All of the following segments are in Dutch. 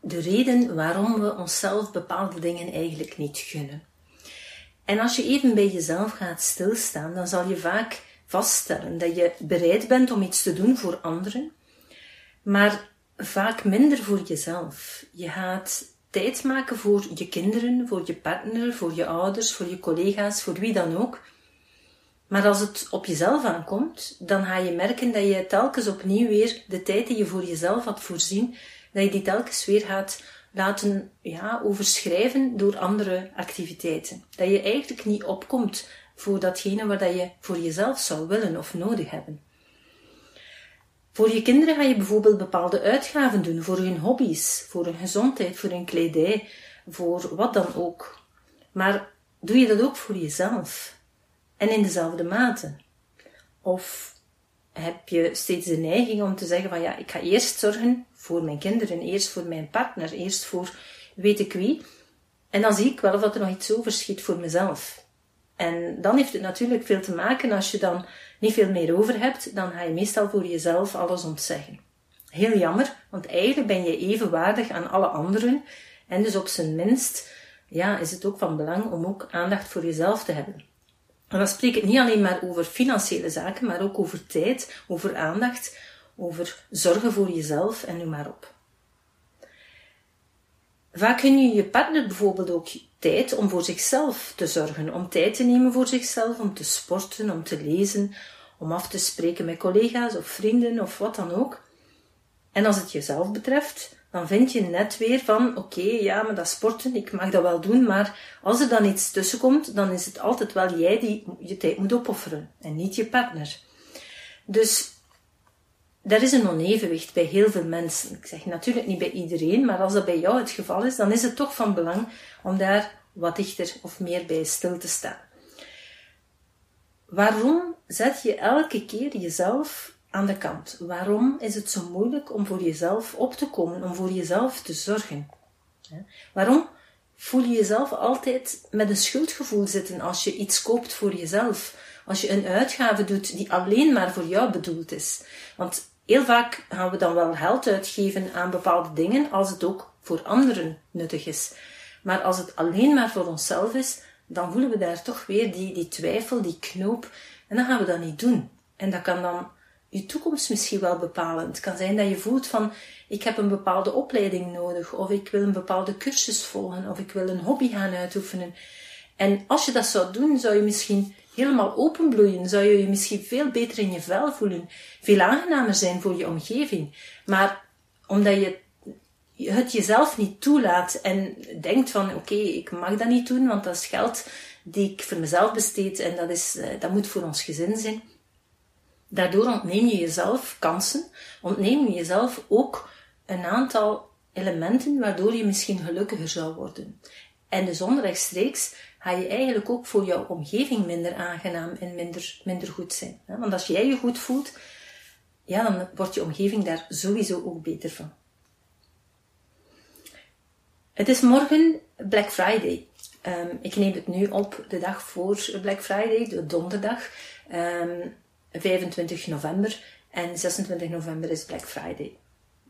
de reden waarom we onszelf bepaalde dingen eigenlijk niet gunnen. En als je even bij jezelf gaat stilstaan, dan zal je vaak vaststellen dat je bereid bent om iets te doen voor anderen, maar vaak minder voor jezelf. Je gaat tijd maken voor je kinderen, voor je partner, voor je ouders, voor je collega's, voor wie dan ook. Maar als het op jezelf aankomt, dan ga je merken dat je telkens opnieuw weer de tijd die je voor jezelf had voorzien, dat je die telkens weer gaat laten ja, overschrijven door andere activiteiten. Dat je eigenlijk niet opkomt voor datgene wat je voor jezelf zou willen of nodig hebben. Voor je kinderen ga je bijvoorbeeld bepaalde uitgaven doen voor hun hobby's, voor hun gezondheid, voor hun kledij, voor wat dan ook. Maar doe je dat ook voor jezelf? En in dezelfde mate? Of heb je steeds de neiging om te zeggen van ja, ik ga eerst zorgen voor mijn kinderen, eerst voor mijn partner, eerst voor weet ik wie. En dan zie ik wel of er nog iets overschiet voor mezelf. En dan heeft het natuurlijk veel te maken als je dan niet veel meer over hebt, dan ga je meestal voor jezelf alles ontzeggen. Heel jammer, want eigenlijk ben je evenwaardig aan alle anderen. En dus op zijn minst ja, is het ook van belang om ook aandacht voor jezelf te hebben. En dan spreek ik niet alleen maar over financiële zaken, maar ook over tijd, over aandacht, over zorgen voor jezelf en noem maar op. Vaak kun je je partner bijvoorbeeld ook tijd om voor zichzelf te zorgen, om tijd te nemen voor zichzelf, om te sporten, om te lezen, om af te spreken met collega's of vrienden of wat dan ook. En als het jezelf betreft, dan vind je net weer van, oké, ja, maar dat sporten, ik mag dat wel doen, maar als er dan iets tussenkomt, dan is het altijd wel jij die je tijd moet opofferen en niet je partner. Dus er is een onevenwicht bij heel veel mensen. Ik zeg natuurlijk niet bij iedereen, maar als dat bij jou het geval is, dan is het toch van belang om daar wat dichter of meer bij stil te staan. Waarom zet je elke keer jezelf aan de kant? Waarom is het zo moeilijk om voor jezelf op te komen, om voor jezelf te zorgen? Waarom voel je jezelf altijd met een schuldgevoel zitten als je iets koopt voor jezelf? Als je een uitgave doet die alleen maar voor jou bedoeld is? Want heel vaak gaan we dan wel geld uitgeven aan bepaalde dingen als het ook voor anderen nuttig is. Maar als het alleen maar voor onszelf is, dan voelen we daar toch weer die, die twijfel, die knoop. En dan gaan we dat niet doen. En dat kan dan je toekomst misschien wel bepalen. Het kan zijn dat je voelt van, ik heb een bepaalde opleiding nodig, of ik wil een bepaalde cursus volgen, of ik wil een hobby gaan uitoefenen. En als je dat zou doen, zou je misschien helemaal openbloeien, zou je je misschien veel beter in je vel voelen, veel aangenamer zijn voor je omgeving. Maar omdat je het jezelf niet toelaat en denkt van oké, ik mag dat niet doen, want dat is geld die ik voor mezelf besteed en dat, is, eh, dat moet voor ons gezin zijn. Daardoor ontneem je jezelf kansen, ontneem je jezelf ook een aantal elementen waardoor je misschien gelukkiger zou worden. En dus onrechtstreeks ga je eigenlijk ook voor jouw omgeving minder aangenaam en minder, minder goed zijn. Want als jij je goed voelt, ja, dan wordt je omgeving daar sowieso ook beter van. Het is morgen Black Friday. Ehm, ik neem het nu op de dag voor Black Friday, de donderdag, ehm, 25 november. En 26 november is Black Friday.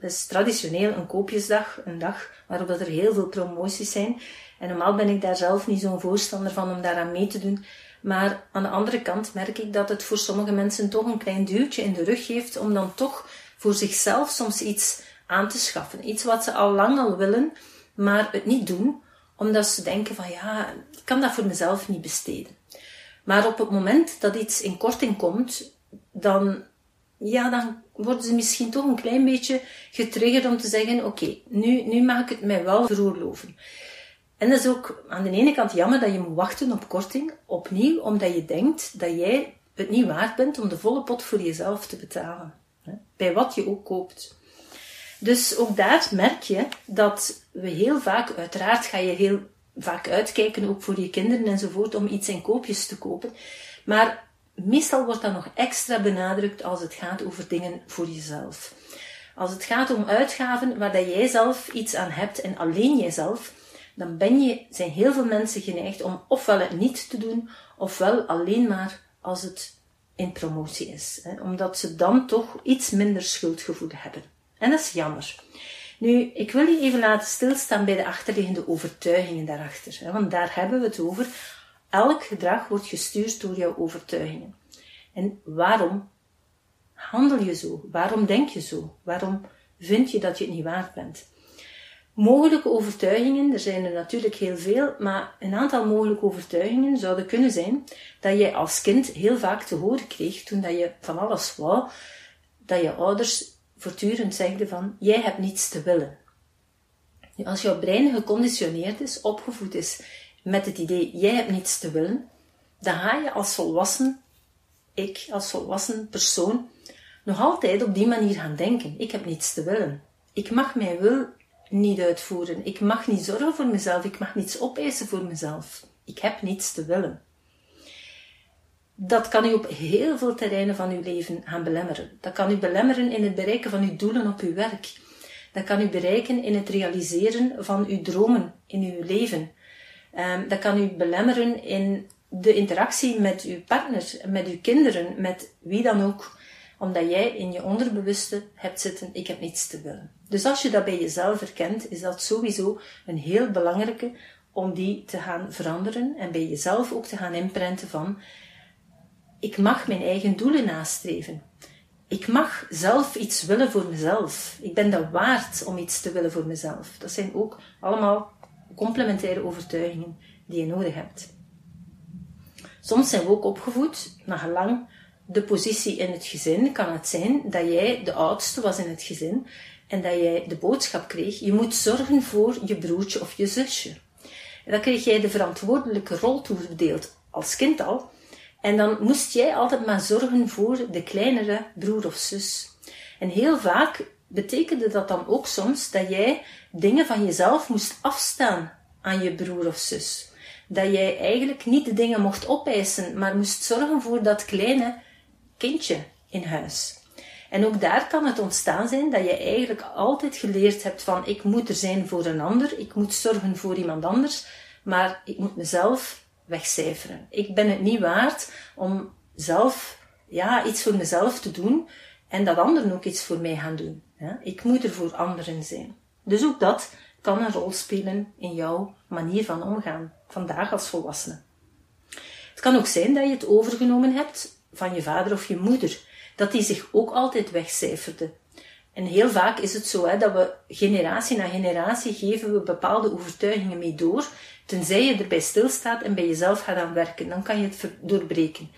Dat is traditioneel een koopjesdag, een dag waarop er heel veel promoties zijn. En normaal ben ik daar zelf niet zo'n voorstander van om daaraan mee te doen. Maar aan de andere kant merk ik dat het voor sommige mensen toch een klein duwtje in de rug geeft om dan toch voor zichzelf soms iets aan te schaffen. Iets wat ze al lang al willen, maar het niet doen, omdat ze denken van ja, ik kan dat voor mezelf niet besteden. Maar op het moment dat iets in korting komt, dan, ja, dan worden ze misschien toch een klein beetje getriggerd om te zeggen, oké, nu, nu mag ik het mij wel veroorloven. En dat is ook aan de ene kant jammer dat je moet wachten op korting, opnieuw, omdat je denkt dat jij het niet waard bent om de volle pot voor jezelf te betalen. Bij wat je ook koopt. Dus ook daar merk je dat we heel vaak, uiteraard ga je heel vaak uitkijken, ook voor je kinderen enzovoort, om iets in koopjes te kopen. Maar meestal wordt dat nog extra benadrukt als het gaat over dingen voor jezelf. Als het gaat om uitgaven waar dat jij zelf iets aan hebt en alleen jijzelf, dan ben je, zijn heel veel mensen geneigd om ofwel het niet te doen, ofwel alleen maar als het in promotie is. Hè, omdat ze dan toch iets minder schuldgevoel hebben. En dat is jammer. Nu, ik wil je even laten stilstaan bij de achterliggende overtuigingen daarachter. Hè, want daar hebben we het over. Elk gedrag wordt gestuurd door jouw overtuigingen. En waarom handel je zo? Waarom denk je zo? Waarom vind je dat je het niet waard bent? Mogelijke overtuigingen, er zijn er natuurlijk heel veel, maar een aantal mogelijke overtuigingen zouden kunnen zijn dat jij als kind heel vaak te horen kreeg toen dat je van alles wou, dat je ouders voortdurend zegden van, jij hebt niets te willen. Als jouw brein geconditioneerd is, opgevoed is met het idee, jij hebt niets te willen, dan ga je als volwassen, ik als volwassen persoon, nog altijd op die manier gaan denken. Ik heb niets te willen. Ik mag mijn wil niet uitvoeren. Ik mag niet zorgen voor mezelf. Ik mag niets opeisen voor mezelf. Ik heb niets te willen. Dat kan u op heel veel terreinen van uw leven gaan belemmeren. Dat kan u belemmeren in het bereiken van uw doelen op uw werk. Dat kan u bereiken in het realiseren van uw dromen in uw leven. Ehm, dat kan u belemmeren in de interactie met uw partner, met uw kinderen, met wie dan ook omdat jij in je onderbewuste hebt zitten, ik heb niets te willen. Dus als je dat bij jezelf herkent, is dat sowieso een heel belangrijke om die te gaan veranderen en bij jezelf ook te gaan inprenten van, ik mag mijn eigen doelen nastreven. Ik mag zelf iets willen voor mezelf. Ik ben dat waard om iets te willen voor mezelf. Dat zijn ook allemaal complementaire overtuigingen die je nodig hebt. Soms zijn we ook opgevoed, naar gelang de positie in het gezin kan het zijn dat jij de oudste was in het gezin en dat jij de boodschap kreeg, je moet zorgen voor je broertje of je zusje. En dan kreeg jij de verantwoordelijke rol toegedeeld als kind al. En dan moest jij altijd maar zorgen voor de kleinere broer of zus. En heel vaak betekende dat dan ook soms dat jij dingen van jezelf moest afstaan aan je broer of zus. Dat jij eigenlijk niet de dingen mocht opeisen, maar moest zorgen voor dat kleine kindje in huis. En ook daar kan het ontstaan zijn dat je eigenlijk altijd geleerd hebt van ik moet er zijn voor een ander, ik moet zorgen voor iemand anders, maar ik moet mezelf wegcijferen. Ik ben het niet waard om zelf ja, iets voor mezelf te doen en dat anderen ook iets voor mij gaan doen. Ik moet er voor anderen zijn. Dus ook dat kan een rol spelen in jouw manier van omgaan, vandaag als volwassene. Het kan ook zijn dat je het overgenomen hebt van je vader of je moeder, dat die zich ook altijd wegcijferde. En heel vaak is het zo hè, dat we generatie na generatie geven we bepaalde overtuigingen mee door, tenzij je erbij stilstaat en bij jezelf gaat aan werken. Dan kan je het doorbreken.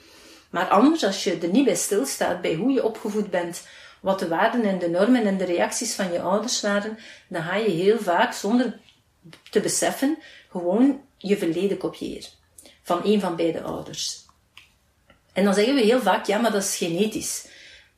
Maar anders, als je er niet bij stilstaat, bij hoe je opgevoed bent, wat de waarden en de normen en de reacties van je ouders waren, dan ga je heel vaak, zonder te beseffen, gewoon je verleden kopiëren. Van een van beide ouders. En dan zeggen we heel vaak, ja, maar dat is genetisch.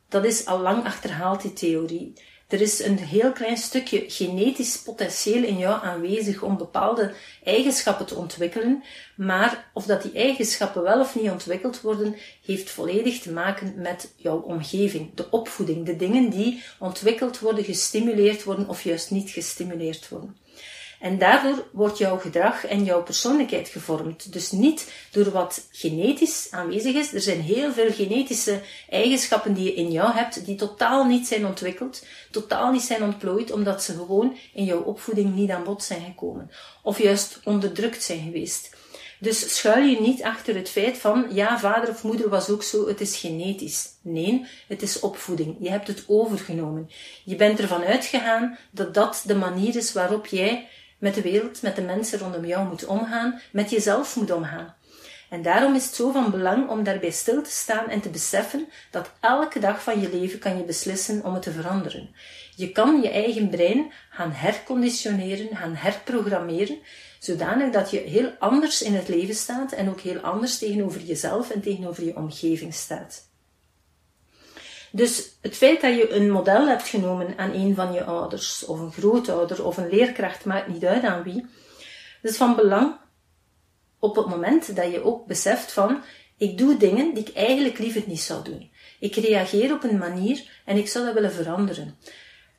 Dat is al lang achterhaald, die theorie. Er is een heel klein stukje genetisch potentieel in jou aanwezig om bepaalde eigenschappen te ontwikkelen, maar of dat die eigenschappen wel of niet ontwikkeld worden, heeft volledig te maken met jouw omgeving, de opvoeding, de dingen die ontwikkeld worden, gestimuleerd worden of juist niet gestimuleerd worden. En daardoor wordt jouw gedrag en jouw persoonlijkheid gevormd. Dus niet door wat genetisch aanwezig is. Er zijn heel veel genetische eigenschappen die je in jou hebt, die totaal niet zijn ontwikkeld, totaal niet zijn ontplooid, omdat ze gewoon in jouw opvoeding niet aan bod zijn gekomen. Of juist onderdrukt zijn geweest. Dus schuil je niet achter het feit van, ja, vader of moeder was ook zo, het is genetisch. Nee, het is opvoeding. Je hebt het overgenomen. Je bent ervan uitgegaan dat dat de manier is waarop jij met de wereld, met de mensen rondom jou moet omgaan, met jezelf moet omgaan. En daarom is het zo van belang om daarbij stil te staan en te beseffen dat elke dag van je leven kan je beslissen om het te veranderen. Je kan je eigen brein gaan herconditioneren, gaan herprogrammeren, zodanig dat je heel anders in het leven staat en ook heel anders tegenover jezelf en tegenover je omgeving staat. Dus het feit dat je een model hebt genomen aan een van je ouders, of een grootouder, of een leerkracht, maakt niet uit aan wie, dat is van belang op het moment dat je ook beseft van, ik doe dingen die ik eigenlijk liever niet zou doen. Ik reageer op een manier en ik zou dat willen veranderen.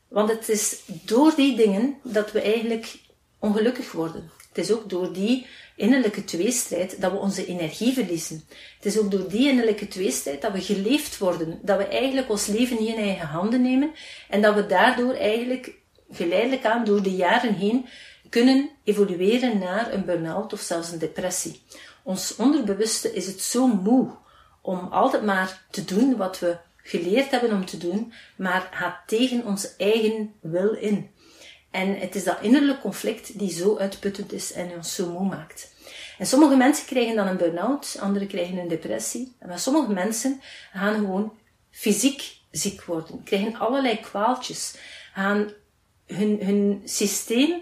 Want het is door die dingen dat we eigenlijk ongelukkig worden. Het is ook door die innerlijke tweestrijd dat we onze energie verliezen. Het is ook door die innerlijke tweestrijd dat we geleefd worden. Dat we eigenlijk ons leven niet in eigen handen nemen. En dat we daardoor eigenlijk geleidelijk aan door de jaren heen kunnen evolueren naar een burn-out of zelfs een depressie. Ons onderbewuste is het zo moe om altijd maar te doen wat we geleerd hebben om te doen, maar gaat tegen onze eigen wil in. En het is dat innerlijk conflict die zo uitputtend is en ons zo moe maakt. En sommige mensen krijgen dan een burn-out, anderen krijgen een depressie. Maar sommige mensen gaan gewoon fysiek ziek worden, krijgen allerlei kwaaltjes, gaan hun, hun systeem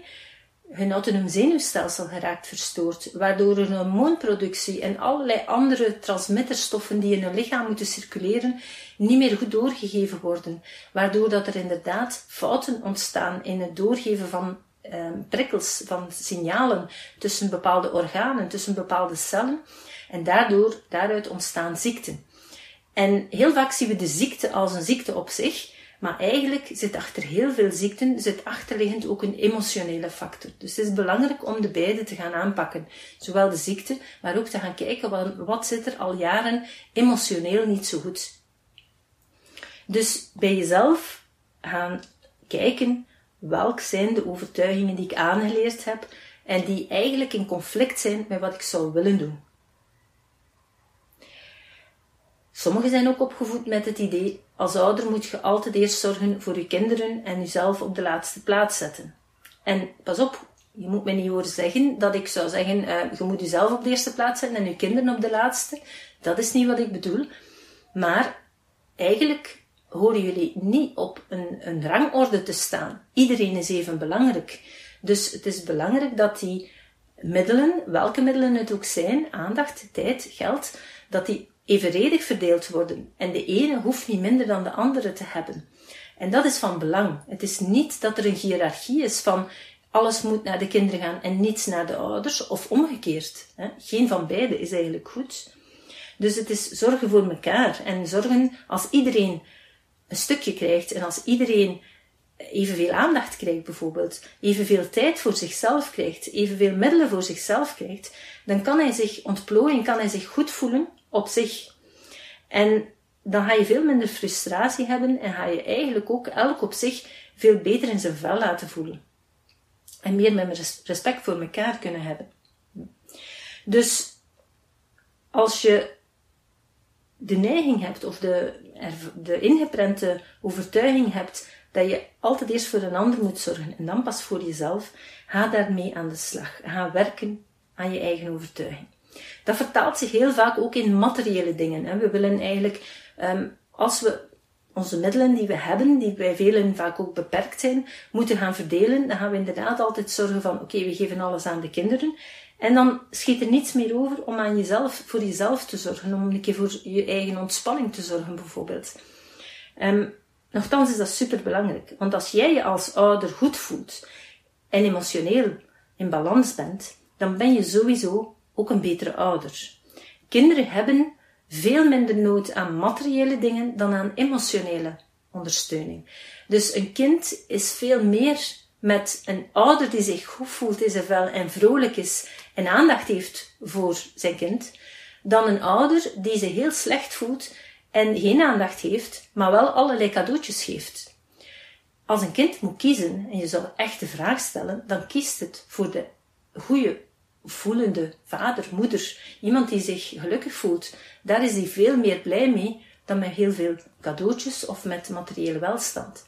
hun autonoom zenuwstelsel geraakt verstoord, waardoor een hormoonproductie en allerlei andere transmitterstoffen die in hun lichaam moeten circuleren, niet meer goed doorgegeven worden, waardoor dat er inderdaad fouten ontstaan in het doorgeven van eh, prikkels, van signalen tussen bepaalde organen, tussen bepaalde cellen, en daardoor, daaruit ontstaan ziekten. En heel vaak zien we de ziekte als een ziekte op zich, maar eigenlijk zit achter heel veel ziekten, zit achterliggend ook een emotionele factor. Dus het is belangrijk om de beide te gaan aanpakken. Zowel de ziekte, maar ook te gaan kijken wat, wat zit er al jaren emotioneel niet zo goed. Dus bij jezelf gaan kijken welk zijn de overtuigingen die ik aangeleerd heb en die eigenlijk in conflict zijn met wat ik zou willen doen. Sommigen zijn ook opgevoed met het idee, als ouder moet je altijd eerst zorgen voor je kinderen en jezelf op de laatste plaats zetten. En pas op, je moet mij niet horen zeggen dat ik zou zeggen, uh, je moet jezelf op de eerste plaats zetten en je kinderen op de laatste. Dat is niet wat ik bedoel. Maar eigenlijk horen jullie niet op een, een rangorde te staan. Iedereen is even belangrijk. Dus het is belangrijk dat die middelen, welke middelen het ook zijn, aandacht, tijd, geld, dat die evenredig verdeeld worden. En de ene hoeft niet minder dan de andere te hebben. En dat is van belang. Het is niet dat er een hiërarchie is van alles moet naar de kinderen gaan en niets naar de ouders, of omgekeerd. Geen van beide is eigenlijk goed. Dus het is zorgen voor elkaar en zorgen als iedereen een stukje krijgt en als iedereen evenveel aandacht krijgt bijvoorbeeld, evenveel tijd voor zichzelf krijgt, evenveel middelen voor zichzelf krijgt, dan kan hij zich ontplooien, kan hij zich goed voelen op zich. En dan ga je veel minder frustratie hebben en ga je eigenlijk ook elk op zich veel beter in zijn vel laten voelen. En meer met respect voor elkaar kunnen hebben. Dus als je de neiging hebt of de, de ingeprente overtuiging hebt dat je altijd eerst voor een ander moet zorgen en dan pas voor jezelf, ga daarmee aan de slag. Ga werken aan je eigen overtuiging. Dat vertaalt zich heel vaak ook in materiële dingen. We willen eigenlijk, ehm, als we onze middelen die we hebben, die bij velen vaak ook beperkt zijn, moeten gaan verdelen, dan gaan we inderdaad altijd zorgen van, oké, we geven alles aan de kinderen. En dan schiet er niets meer over om aan jezelf, voor jezelf te zorgen, om een keer voor je eigen ontspanning te zorgen, bijvoorbeeld. Um, nochtans is dat super belangrijk, want als jij je als ouder goed voelt en emotioneel in balans bent, dan ben je sowieso ook een betere ouder. Kinderen hebben veel minder nood aan materiële dingen dan aan emotionele ondersteuning. Dus een kind is veel meer met een ouder die zich goed voelt in zijn vel en vrolijk is en aandacht heeft voor zijn kind, dan een ouder die zich heel slecht voelt en geen aandacht heeft, maar wel allerlei cadeautjes geeft. Als een kind moet kiezen en je zou echt de vraag stellen, dan kiest het voor de goede voelende vader, moeder, iemand die zich gelukkig voelt, daar is hij veel meer blij mee dan met heel veel cadeautjes of met materiële welstand.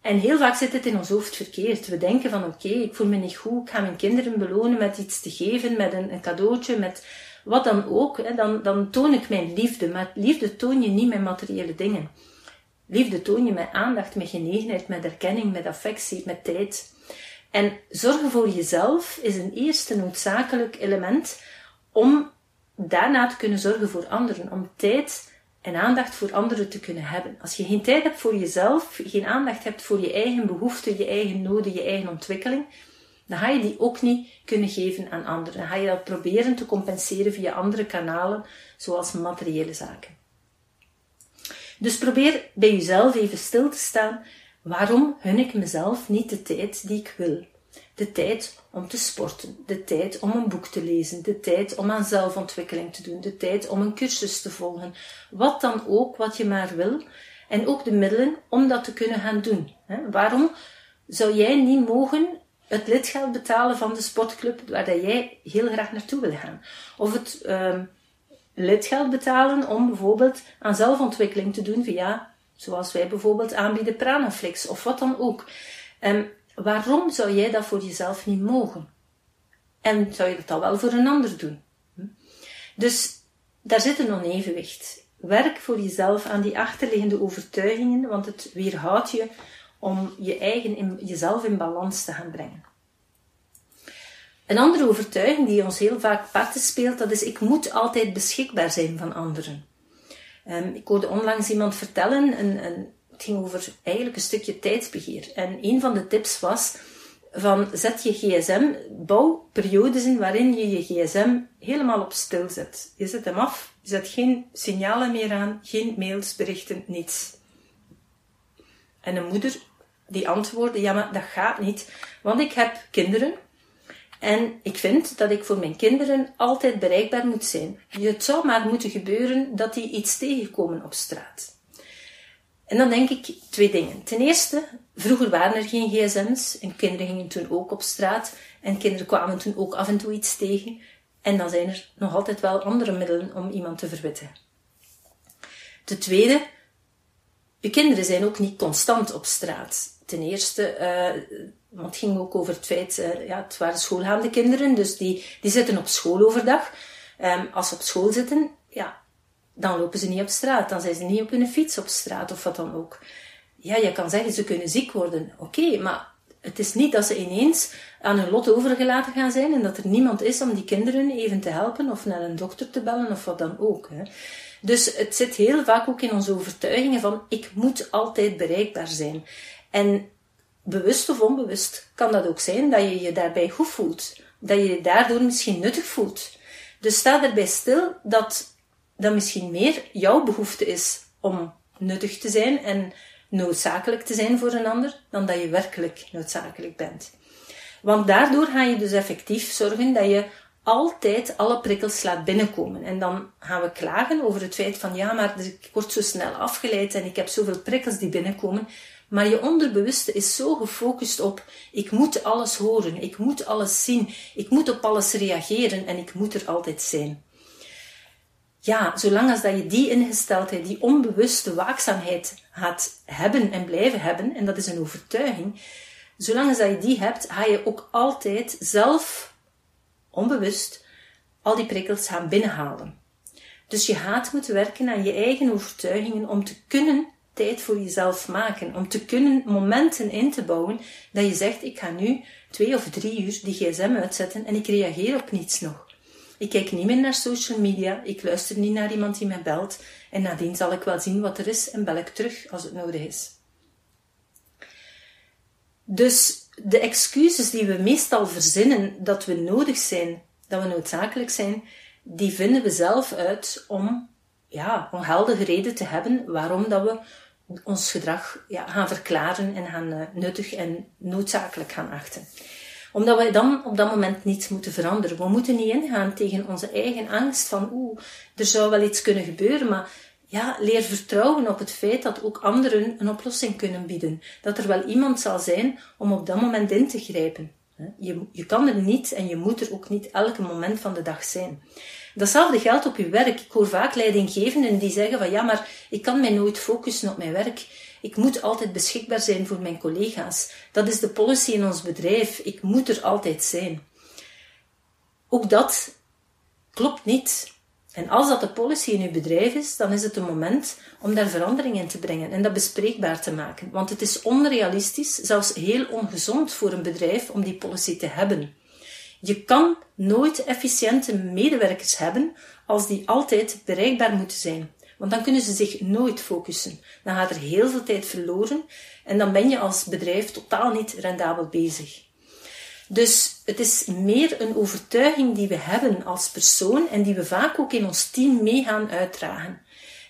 En heel vaak zit het in ons hoofd verkeerd. We denken van oké, ik voel me niet goed, ik ga mijn kinderen belonen met iets te geven, met een, een cadeautje, met wat dan ook. Hè, dan, dan toon ik mijn liefde. Maar liefde toon je niet met materiële dingen. Liefde toon je met aandacht, met genegenheid, met erkenning, met affectie, met tijd. En zorgen voor jezelf is een eerste noodzakelijk element om daarna te kunnen zorgen voor anderen. Om tijd en aandacht voor anderen te kunnen hebben. Als je geen tijd hebt voor jezelf, geen aandacht hebt voor je eigen behoeften, je eigen noden, je eigen ontwikkeling, dan ga je die ook niet kunnen geven aan anderen. Dan ga je dat proberen te compenseren via andere kanalen, zoals materiële zaken. Dus probeer bij jezelf even stil te staan. Waarom hun ik mezelf niet de tijd die ik wil? De tijd om te sporten, de tijd om een boek te lezen, de tijd om aan zelfontwikkeling te doen, de tijd om een cursus te volgen. Wat dan ook, wat je maar wil. En ook de middelen om dat te kunnen gaan doen. Waarom zou jij niet mogen het lidgeld betalen van de sportclub waar dat jij heel graag naartoe wil gaan? Of het uh, lidgeld betalen om bijvoorbeeld aan zelfontwikkeling te doen via, zoals wij bijvoorbeeld aanbieden, Pranaflix of wat dan ook. Um, Waarom zou jij dat voor jezelf niet mogen? En zou je dat dan wel voor een ander doen? Hm? Dus daar zit een onevenwicht. Werk voor jezelf aan die achterliggende overtuigingen, want het weerhoudt je om je eigen in, jezelf in balans te gaan brengen. Een andere overtuiging die ons heel vaak parten speelt, dat is ik moet altijd beschikbaar zijn van anderen. Um, ik hoorde onlangs iemand vertellen, een, een het ging over eigenlijk een stukje tijdsbeheer. En een van de tips was van zet je gsm, bouw periodes in waarin je je gsm helemaal op stil zet. Je zet hem af, je zet geen signalen meer aan, geen mails, berichten, niets. En een moeder die antwoordde, ja maar dat gaat niet, want ik heb kinderen en ik vind dat ik voor mijn kinderen altijd bereikbaar moet zijn. Het zou maar moeten gebeuren dat die iets tegenkomen op straat. En dan denk ik twee dingen. Ten eerste, vroeger waren er geen gsm's en kinderen gingen toen ook op straat en kinderen kwamen toen ook af en toe iets tegen. En dan zijn er nog altijd wel andere middelen om iemand te verwitten. Ten tweede, je kinderen zijn ook niet constant op straat. Ten eerste, uh, want het ging ook over het feit, uh, ja, het waren schoolgaande kinderen, dus die, die zitten op school overdag. Um, als ze op school zitten, ja, dan lopen ze niet op straat. Dan zijn ze niet op hun fiets op straat of wat dan ook. Ja, je kan zeggen ze kunnen ziek worden. Oké, maar het is niet dat ze ineens aan hun lot overgelaten gaan zijn en dat er niemand is om die kinderen even te helpen of naar een dokter te bellen of wat dan ook. Hè. Dus het zit heel vaak ook in onze overtuigingen van ik moet altijd bereikbaar zijn. En bewust of onbewust kan dat ook zijn dat je je daarbij goed voelt. Dat je je daardoor misschien nuttig voelt. Dus sta erbij stil dat dat misschien meer jouw behoefte is om nuttig te zijn en noodzakelijk te zijn voor een ander, dan dat je werkelijk noodzakelijk bent. Want daardoor ga je dus effectief zorgen dat je altijd alle prikkels laat binnenkomen. En dan gaan we klagen over het feit van ja, maar ik word zo snel afgeleid en ik heb zoveel prikkels die binnenkomen. Maar je onderbewuste is zo gefocust op ik moet alles horen, ik moet alles zien, ik moet op alles reageren en ik moet er altijd zijn ja, zolang als dat je die ingesteldheid, die onbewuste waakzaamheid gaat hebben en blijven hebben, en dat is een overtuiging, zolang als dat je die hebt, ga je ook altijd zelf, onbewust, al die prikkels gaan binnenhalen. Dus je gaat moeten werken aan je eigen overtuigingen om te kunnen tijd voor jezelf maken. Om te kunnen momenten in te bouwen dat je zegt, ik ga nu twee of drie uur die gsm uitzetten en ik reageer op niets nog. Ik kijk niet meer naar social media. Ik luister niet naar iemand die mij belt. En nadien zal ik wel zien wat er is en bel ik terug als het nodig is. Dus de excuses die we meestal verzinnen dat we nodig zijn, dat we noodzakelijk zijn, die vinden we zelf uit om ja, ongeldige reden te hebben waarom dat we ons gedrag ja, gaan verklaren en gaan uh, nuttig en noodzakelijk gaan achten omdat we dan op dat moment niets moeten veranderen. We moeten niet ingaan tegen onze eigen angst van oeh, er zou wel iets kunnen gebeuren, maar ja, leer vertrouwen op het feit dat ook anderen een oplossing kunnen bieden. Dat er wel iemand zal zijn om op dat moment in te grijpen. Je, je kan er niet en je moet er ook niet elke moment van de dag zijn. Datzelfde geldt op je werk. Ik hoor vaak leidinggevenden die zeggen van ja, maar ik kan mij nooit focussen op mijn werk. Ik moet altijd beschikbaar zijn voor mijn collega's. Dat is de policy in ons bedrijf. Ik moet er altijd zijn. Ook dat klopt niet. En als dat de policy in uw bedrijf is, dan is het een moment om daar verandering in te brengen en dat bespreekbaar te maken. Want het is onrealistisch, zelfs heel ongezond voor een bedrijf om die policy te hebben. Je kan nooit efficiënte medewerkers hebben als die altijd bereikbaar moeten zijn. Want dan kunnen ze zich nooit focussen. Dan gaat er heel veel tijd verloren en dan ben je als bedrijf totaal niet rendabel bezig. Dus het is meer een overtuiging die we hebben als persoon en die we vaak ook in ons team mee gaan uitdragen.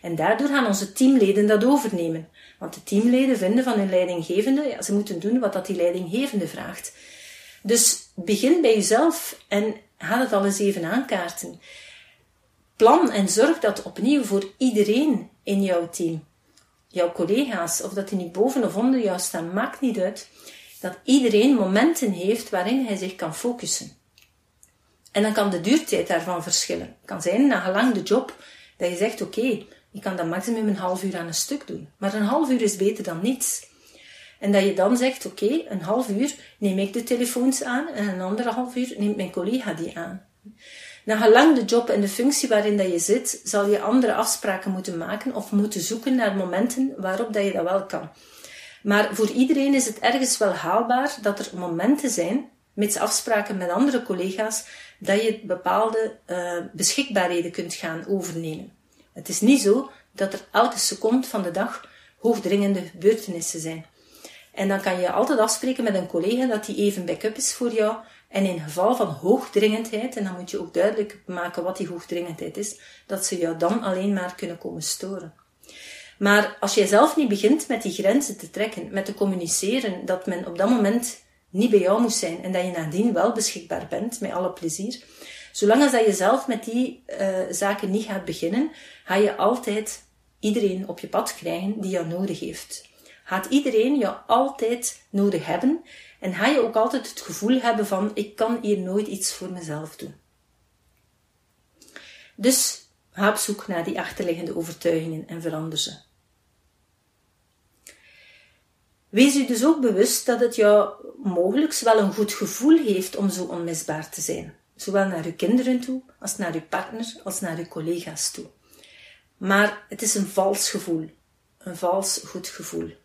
En daardoor gaan onze teamleden dat overnemen. Want de teamleden vinden van hun leidinggevende, ja, ze moeten doen wat dat die leidinggevende vraagt. Dus begin bij jezelf en ga het al eens even aankaarten. Plan en zorg dat opnieuw voor iedereen in jouw team, jouw collega's, of dat die nu boven of onder jou staan, maakt niet uit, dat iedereen momenten heeft waarin hij zich kan focussen. En dan kan de duurtijd daarvan verschillen. Het kan zijn, na gelang de job, dat je zegt, oké, ik kan dat maximum een half uur aan een stuk doen. Maar een half uur is beter dan niets. En dat je dan zegt, oké, een half uur neem ik de telefoons aan en een andere half uur neemt mijn collega die aan. Na gelang de job en de functie waarin dat je zit, zal je andere afspraken moeten maken of moeten zoeken naar momenten waarop dat je dat wel kan. Maar voor iedereen is het ergens wel haalbaar dat er momenten zijn, met afspraken met andere collega's, dat je bepaalde uh, beschikbaarheden kunt gaan overnemen. Het is niet zo dat er elke seconde van de dag hoogdringende gebeurtenissen zijn. En dan kan je altijd afspreken met een collega dat die even backup is voor jou. En in geval van hoogdringendheid, en dan moet je ook duidelijk maken wat die hoogdringendheid is, dat ze jou dan alleen maar kunnen komen storen. Maar als jij zelf niet begint met die grenzen te trekken, met te communiceren, dat men op dat moment niet bij jou moet zijn en dat je nadien wel beschikbaar bent, met alle plezier, zolang als dat je zelf met die uh, zaken niet gaat beginnen, ga je altijd iedereen op je pad krijgen die jou nodig heeft. Gaat iedereen jou altijd nodig hebben en ga je ook altijd het gevoel hebben van ik kan hier nooit iets voor mezelf doen. Dus ga op zoek naar die achterliggende overtuigingen en verander ze. Wees u dus ook bewust dat het jou mogelijk wel een goed gevoel heeft om zo onmisbaar te zijn. Zowel naar uw kinderen toe, als naar uw partner, als naar uw collega's toe. Maar het is een vals gevoel. Een vals goed gevoel.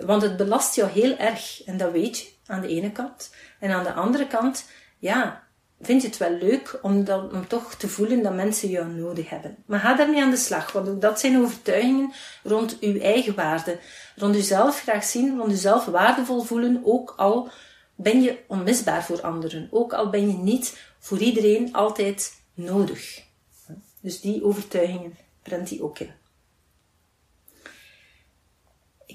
Want het belast jou heel erg. En dat weet je aan de ene kant. En aan de andere kant, ja, vind je het wel leuk om, dan, om toch te voelen dat mensen jou nodig hebben. Maar ga daarmee aan de slag, want dat zijn overtuigingen rond uw eigen waarde. Rond uzelf graag zien, rond uzelf waardevol voelen, ook al ben je onmisbaar voor anderen. Ook al ben je niet voor iedereen altijd nodig. Dus die overtuigingen prent die ook in.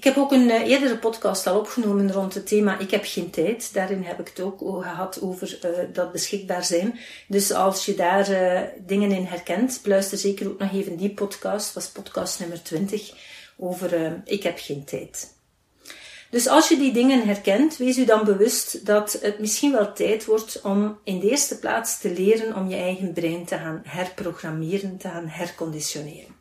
Ik heb ook een uh, eerdere podcast al opgenomen rond het thema Ik heb geen tijd. Daarin heb ik het ook gehad over uh, dat beschikbaar zijn. Dus als je daar uh, dingen in herkent, luister zeker ook nog even die podcast. was podcast nummer 20 over Ik heb geen tijd. Dus als je die dingen herkent, wees u dan bewust dat het misschien wel tijd wordt om in de eerste plaats te leren om je eigen brein te gaan herprogrammeren, te gaan herconditioneren.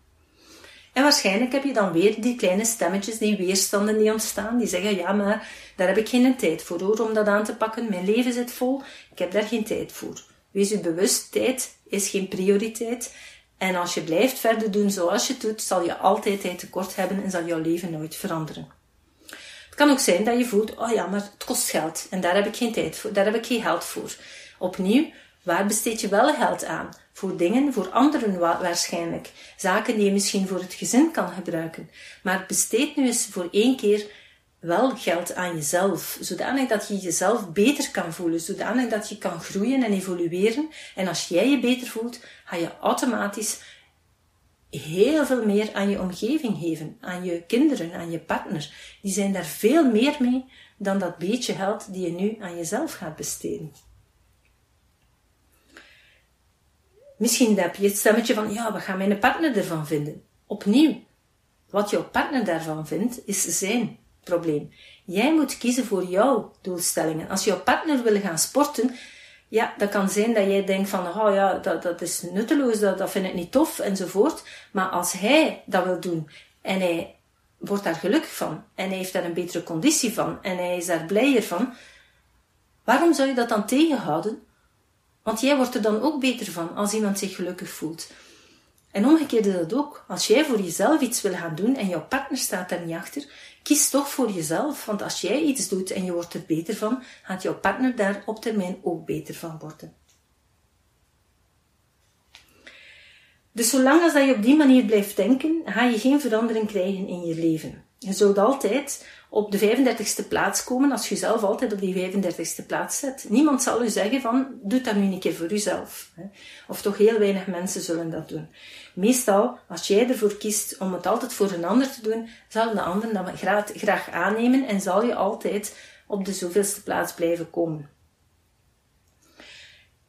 Waarschijnlijk heb je dan weer die kleine stemmetjes, die weerstanden die ontstaan, die zeggen, ja, maar daar heb ik geen tijd voor hoor, om dat aan te pakken. Mijn leven zit vol, ik heb daar geen tijd voor. Wees je bewust, tijd is geen prioriteit. En als je blijft verder doen zoals je doet, zal je altijd tijd tekort hebben en zal jouw leven nooit veranderen. Het kan ook zijn dat je voelt, oh ja, maar het kost geld en daar heb ik geen tijd voor, daar heb ik geen geld voor. Opnieuw, waar besteed je wel geld aan? Voor dingen, voor anderen waarschijnlijk. Zaken die je misschien voor het gezin kan gebruiken. Maar besteed nu eens voor één keer wel geld aan jezelf, zodanig dat je jezelf beter kan voelen, zodanig dat je kan groeien en evolueren. En als jij je beter voelt, ga je automatisch heel veel meer aan je omgeving geven, aan je kinderen, aan je partner. Die zijn daar veel meer mee dan dat beetje geld die je nu aan jezelf gaat besteden. Misschien heb je het stemmetje van, ja, wat gaat mijn partner ervan vinden? Opnieuw, wat jouw partner daarvan vindt, is zijn probleem. Jij moet kiezen voor jouw doelstellingen. Als jouw partner wil gaan sporten, ja, dat kan zijn dat jij denkt van, oh ja, dat, dat is nutteloos, dat, dat vind ik niet tof, enzovoort. Maar als hij dat wil doen en hij wordt daar gelukkig van en hij heeft daar een betere conditie van en hij is daar blijer van, waarom zou je dat dan tegenhouden want jij wordt er dan ook beter van als iemand zich gelukkig voelt. En omgekeerd is dat ook. Als jij voor jezelf iets wil gaan doen en jouw partner staat daar niet achter, kies toch voor jezelf. Want als jij iets doet en je wordt er beter van, gaat jouw partner daar op termijn ook beter van worden. Dus zolang als dat je op die manier blijft denken, ga je geen verandering krijgen in je leven. Je zult altijd op de 35ste plaats komen als je jezelf altijd op die 35ste plaats zet. Niemand zal u zeggen van, doe dat nu een keer voor uzelf. Of toch heel weinig mensen zullen dat doen. Meestal, als jij ervoor kiest om het altijd voor een ander te doen, zal de ander dat graag, graag aannemen en zal je altijd op de zoveelste plaats blijven komen.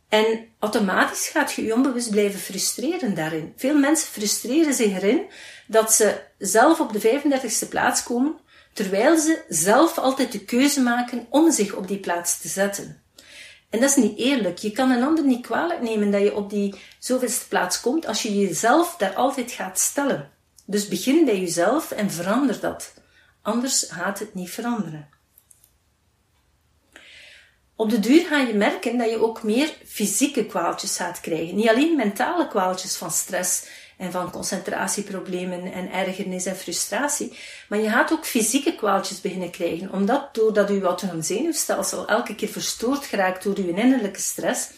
En automatisch gaat je je onbewust blijven frustreren daarin. Veel mensen frustreren zich erin dat ze zelf op de 35ste plaats komen, terwijl ze zelf altijd de keuze maken om zich op die plaats te zetten. En dat is niet eerlijk. Je kan een ander niet kwalijk nemen dat je op die zoveelste plaats komt als je jezelf daar altijd gaat stellen. Dus begin bij jezelf en verander dat. Anders gaat het niet veranderen. Op de duur ga je merken dat je ook meer fysieke kwaaltjes gaat krijgen. Niet alleen mentale kwaaltjes van stress en van concentratieproblemen en ergernis en frustratie, maar je gaat ook fysieke kwaaltjes beginnen krijgen. Omdat doordat uw autonoom zenuwstelsel elke keer verstoord geraakt door uw innerlijke stress,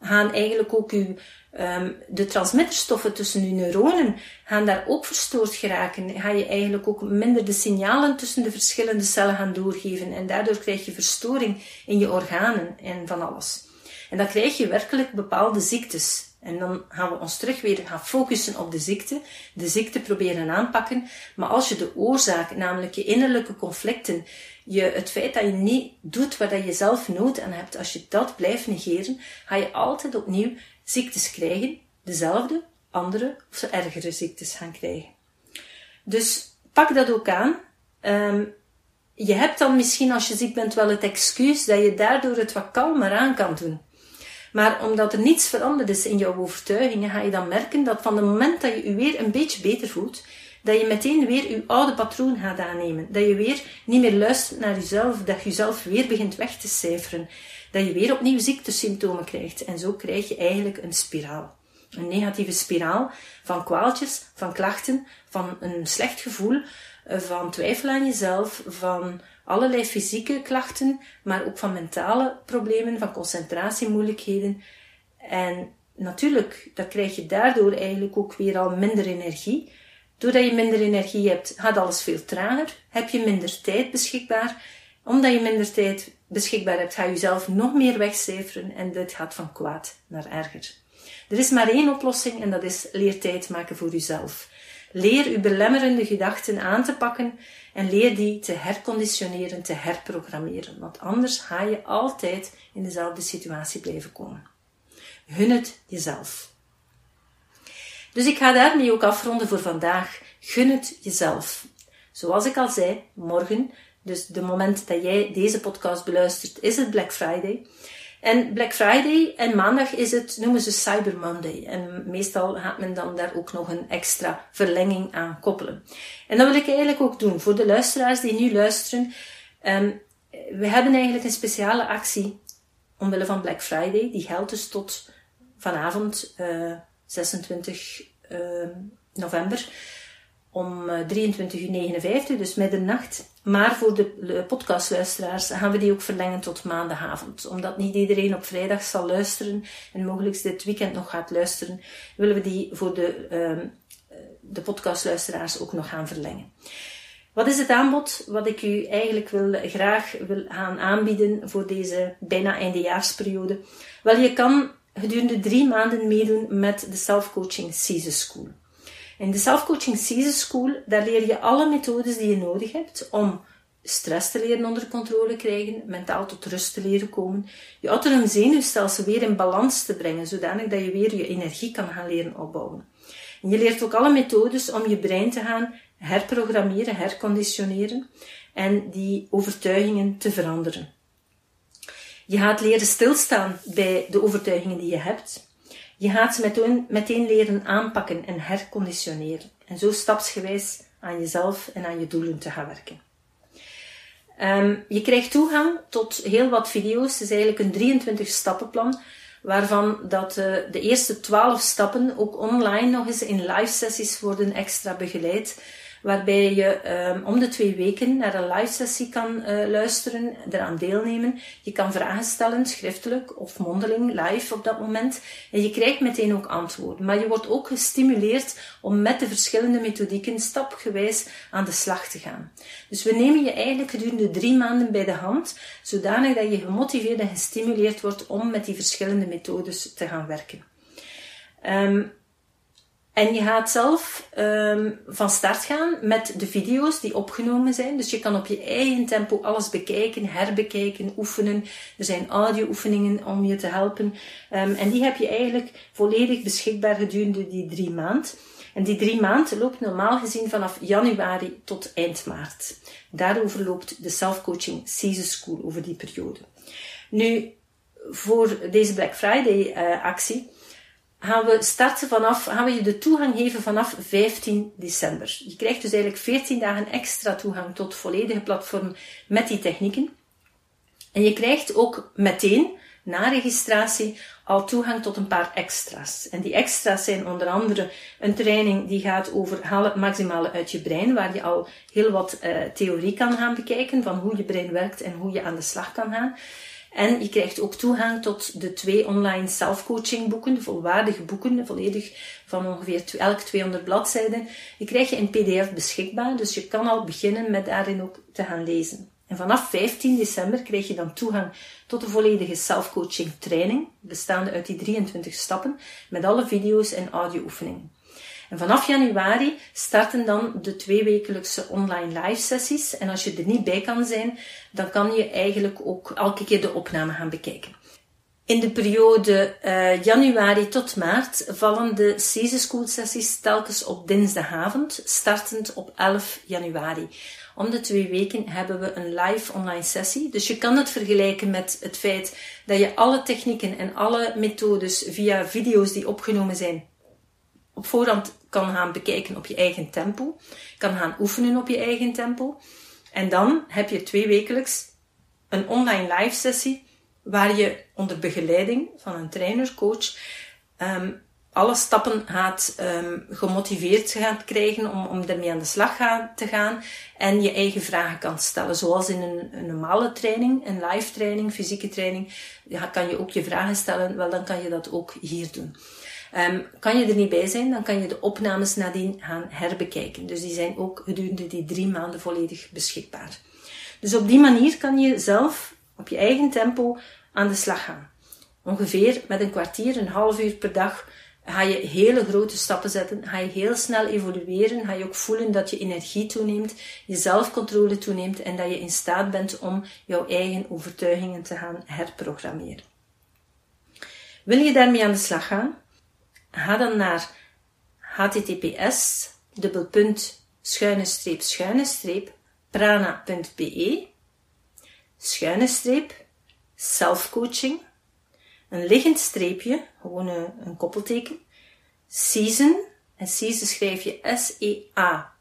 gaan eigenlijk ook uw um, de transmitterstoffen tussen je neuronen gaan daar ook verstoord geraken. Ga je eigenlijk ook minder de signalen tussen de verschillende cellen gaan doorgeven. En daardoor krijg je verstoring in je organen en van alles. En dan krijg je werkelijk bepaalde ziektes. En dan gaan we ons terug weer gaan focussen op de ziekte, de ziekte proberen aanpakken. Maar als je de oorzaak, namelijk je innerlijke conflicten, je, het feit dat je niet doet wat je zelf nood aan hebt, als je dat blijft negeren, ga je altijd opnieuw ziektes krijgen, dezelfde, andere of ze ergere ziektes gaan krijgen. Dus pak dat ook aan. Um, je hebt dan misschien als je ziek bent wel het excuus dat je daardoor het wat kalmer aan kan doen. Maar omdat er niets veranderd is in jouw overtuigingen, ga je dan merken dat van het moment dat je je weer een beetje beter voelt, dat je meteen weer je oude patroon gaat aannemen. Dat je weer niet meer luistert naar jezelf, dat je jezelf weer begint weg te cijferen dat je weer opnieuw ziektesymptomen krijgt. En zo krijg je eigenlijk een spiraal. Een negatieve spiraal van kwaaltjes, van klachten, van een slecht gevoel, eh, van twijfel aan jezelf, van allerlei fysieke klachten, maar ook van mentale problemen, van concentratiemoeilijkheden. En natuurlijk, dan krijg je daardoor eigenlijk ook weer al minder energie. Doordat je minder energie hebt, gaat alles veel trager, heb je minder tijd beschikbaar. Omdat je minder tijd beschikbaar hebt, ga je jezelf nog meer wegcijferen en dit gaat van kwaad naar erger. Er is maar één oplossing en dat is leer tijd maken voor jezelf. Leer uw belemmerende gedachten aan te pakken en leer die te herconditioneren, te herprogrammeren. Want anders ga je altijd in dezelfde situatie blijven komen. Hun het jezelf. Dus ik ga daarmee ook afronden voor vandaag. Gun het jezelf. Zoals ik al zei, morgen dus de moment dat jij deze podcast beluistert, is het Black Friday. En Black Friday en maandag is het, noemen ze Cyber Monday. En meestal gaat men dan daar ook nog een extra verlenging aan koppelen. En dat wil ik eigenlijk ook doen voor de luisteraars die nu luisteren. Um, we hebben eigenlijk een speciale actie omwille van Black Friday. Die geldt dus tot vanavond uh, 26 uh, november om 23.59 eh, uur, dus middernacht. Maar voor de podcastluisteraars gaan we die ook verlengen tot maandagavond. Omdat niet iedereen op vrijdag zal luisteren en mogelijk dit weekend nog gaat luisteren, willen we die voor de, uh, de podcastluisteraars ook nog gaan verlengen. Wat is het aanbod wat ik u eigenlijk wil, graag wil gaan aanbieden voor deze bijna eindejaarsperiode? Wel, je kan gedurende drie maanden meedoen met de Self-Coaching Season School. In de Self-Coaching Season School, daar leer je alle methodes die je nodig hebt om stress te leren onder controle krijgen, mentaal tot rust te leren komen, je autonoom zenuwstelsel weer in balans te brengen, zodanig dat je weer je energie kan gaan leren opbouwen. En je leert ook alle methodes om je brein te gaan herprogrammeren, herconditioneren en die overtuigingen te veranderen. Je gaat leren stilstaan bij de overtuigingen die je hebt. Je gaat ze meteen, meteen leren aanpakken en herconditioneren. En zo stapsgewijs aan jezelf en aan je doelen te gaan werken. Um, je krijgt toegang tot heel wat video's. Het is eigenlijk een 23 stappenplan, waarvan dat uh, de eerste 12 stappen ook online nog eens in live sessies worden extra begeleid waarbij je um, om de twee weken naar een live sessie kan uh, luisteren, eraan deelnemen. Je kan vragen stellen, schriftelijk of mondeling, live op dat moment. En je krijgt meteen ook antwoorden. Maar je wordt ook gestimuleerd om met de verschillende methodieken stapgewijs aan de slag te gaan. Dus we nemen je eigenlijk gedurende drie maanden bij de hand, zodanig dat je gemotiveerd en gestimuleerd wordt om met die verschillende methodes te gaan werken. Um, en je gaat zelf um, van start gaan met de video's die opgenomen zijn. Dus je kan op je eigen tempo alles bekijken, herbekijken, oefenen. Er zijn audio-oefeningen om je te helpen. Um, en die heb je eigenlijk volledig beschikbaar gedurende die drie maanden. En die drie maanden loopt normaal gezien vanaf januari tot eind maart. Daarover loopt de self-coaching Season School over die periode. Nu, voor deze Black Friday uh, actie gaan we starten vanaf, gaan we je de toegang geven vanaf 15 december. Je krijgt dus eigenlijk 14 dagen extra toegang tot volledige platform met die technieken. En je krijgt ook meteen, na registratie, al toegang tot een paar extra's. En die extra's zijn onder andere een training die gaat over haal het maximale uit je brein, waar je al heel wat uh, theorie kan gaan bekijken van hoe je brein werkt en hoe je aan de slag kan gaan. En je krijgt ook toegang tot de twee online self-coaching boeken, de volwaardige boeken, volledig van ongeveer elk 200 bladzijden. Die krijg je in pdf beschikbaar, dus je kan al beginnen met daarin ook te gaan lezen. En vanaf 15 december krijg je dan toegang tot de volledige self-coaching training, bestaande uit die 23 stappen, met alle video's en audio-oefeningen. En vanaf januari starten dan de tweewekelijkse online live sessies. En als je er niet bij kan zijn, dan kan je eigenlijk ook elke keer de opname gaan bekijken. In de periode uh, januari tot maart vallen de Season School sessies telkens op dinsdagavond, startend op 11 januari. Om de twee weken hebben we een live online sessie. Dus je kan het vergelijken met het feit dat je alle technieken en alle methodes via video's die opgenomen zijn op voorhand kan gaan bekijken op je eigen tempo. Kan gaan oefenen op je eigen tempo. En dan heb je twee wekelijks een online live sessie waar je onder begeleiding van een trainer, coach, um, alle stappen gaat um, gemotiveerd gaat krijgen om, om ermee aan de slag gaan, te gaan en je eigen vragen kan stellen. Zoals in een, een normale training, een live training, fysieke training, ja, kan je ook je vragen stellen. Wel, dan kan je dat ook hier doen. Um, kan je er niet bij zijn, dan kan je de opnames nadien gaan herbekijken. Dus die zijn ook gedurende die drie maanden volledig beschikbaar. Dus op die manier kan je zelf op je eigen tempo aan de slag gaan. Ongeveer met een kwartier, een half uur per dag ga je hele grote stappen zetten, ga je heel snel evolueren, ga je ook voelen dat je energie toeneemt, je zelfcontrole toeneemt en dat je in staat bent om jouw eigen overtuigingen te gaan herprogrammeren. Wil je daarmee aan de slag gaan? Ga dan naar https dubbelpunt schuine streep schuine streep prana.be schuine streep selfcoaching een liggend streepje, gewoon een, een koppelteken, season, en season schrijf je S-E-A-S-O-N,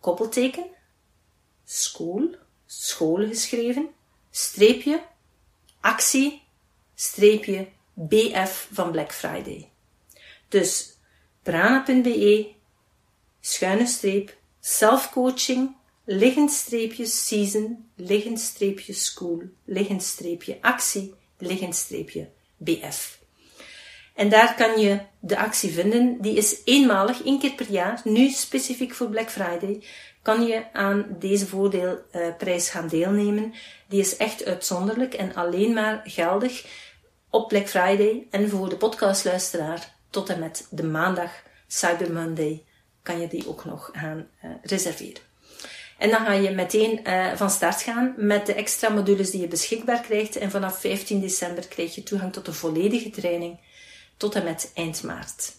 koppelteken, school, school geschreven, streepje, actie, streepje, BF van Black Friday. Dus prana.be, schuine streep, self-coaching, liggend streepje season, liggend streepje school, liggend streepje actie, liggend streepje BF. En daar kan je de actie vinden. Die is eenmalig, één keer per jaar. Nu specifiek voor Black Friday kan je aan deze voordeelprijs gaan deelnemen. Die is echt uitzonderlijk en alleen maar geldig op Black Friday en voor de podcastluisteraar tot en met de maandag Cyber Monday kan je die ook nog gaan uh, reserveren. En dan ga je meteen uh, van start gaan met de extra modules die je beschikbaar krijgt. En vanaf 15 december krijg je toegang tot de volledige training tot en met eind maart.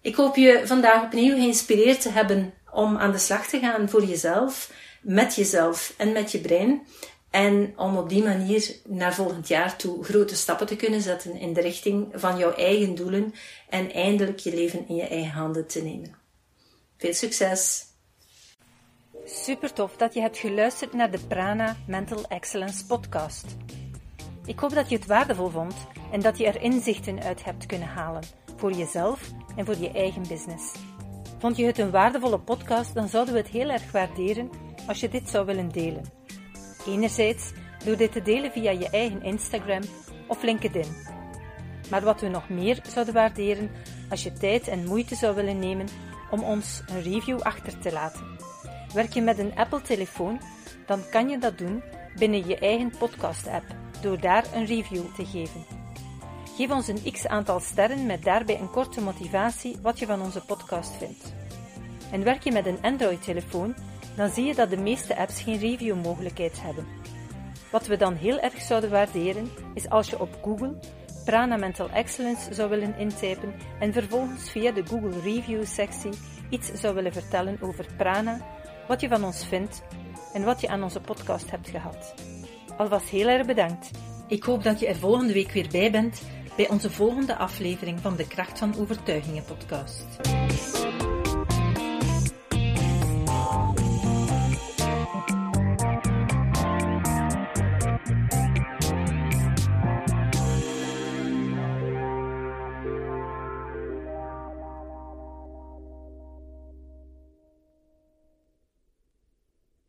Ik hoop je vandaag opnieuw geïnspireerd te hebben om aan de slag te gaan voor jezelf, met jezelf en met je brein. En om op die manier naar volgend jaar toe grote stappen te kunnen zetten in de richting van jouw eigen doelen en eindelijk je leven in je eigen handen te nemen. Veel succes! Super tof dat je hebt geluisterd naar de Prana Mental Excellence podcast. Ik hoop dat je het waardevol vond en dat je er inzichten uit hebt kunnen halen voor jezelf en voor je eigen business. Vond je het een waardevolle podcast, dan zouden we het heel erg waarderen als je dit zou willen delen. Enerzijds door dit te delen via je eigen Instagram of LinkedIn. Maar wat we nog meer zouden waarderen als je tijd en moeite zou willen nemen om ons een review achter te laten. Werk je met een Apple-telefoon, dan kan je dat doen binnen je eigen podcast-app door daar een review te geven. Geef ons een x aantal sterren met daarbij een korte motivatie wat je van onze podcast vindt. En werk je met een Android-telefoon, dan zie je dat de meeste apps geen review-mogelijkheid hebben. Wat we dan heel erg zouden waarderen, is als je op Google Prana Mental Excellence zou willen intypen en vervolgens via de Google Review sectie iets zou willen vertellen over Prana, wat je van ons vindt en wat je aan onze podcast hebt gehad. Alvast heel erg bedankt. Ik hoop dat je er volgende week weer bij bent bij onze volgende aflevering van de Kracht van Overtuigingen podcast.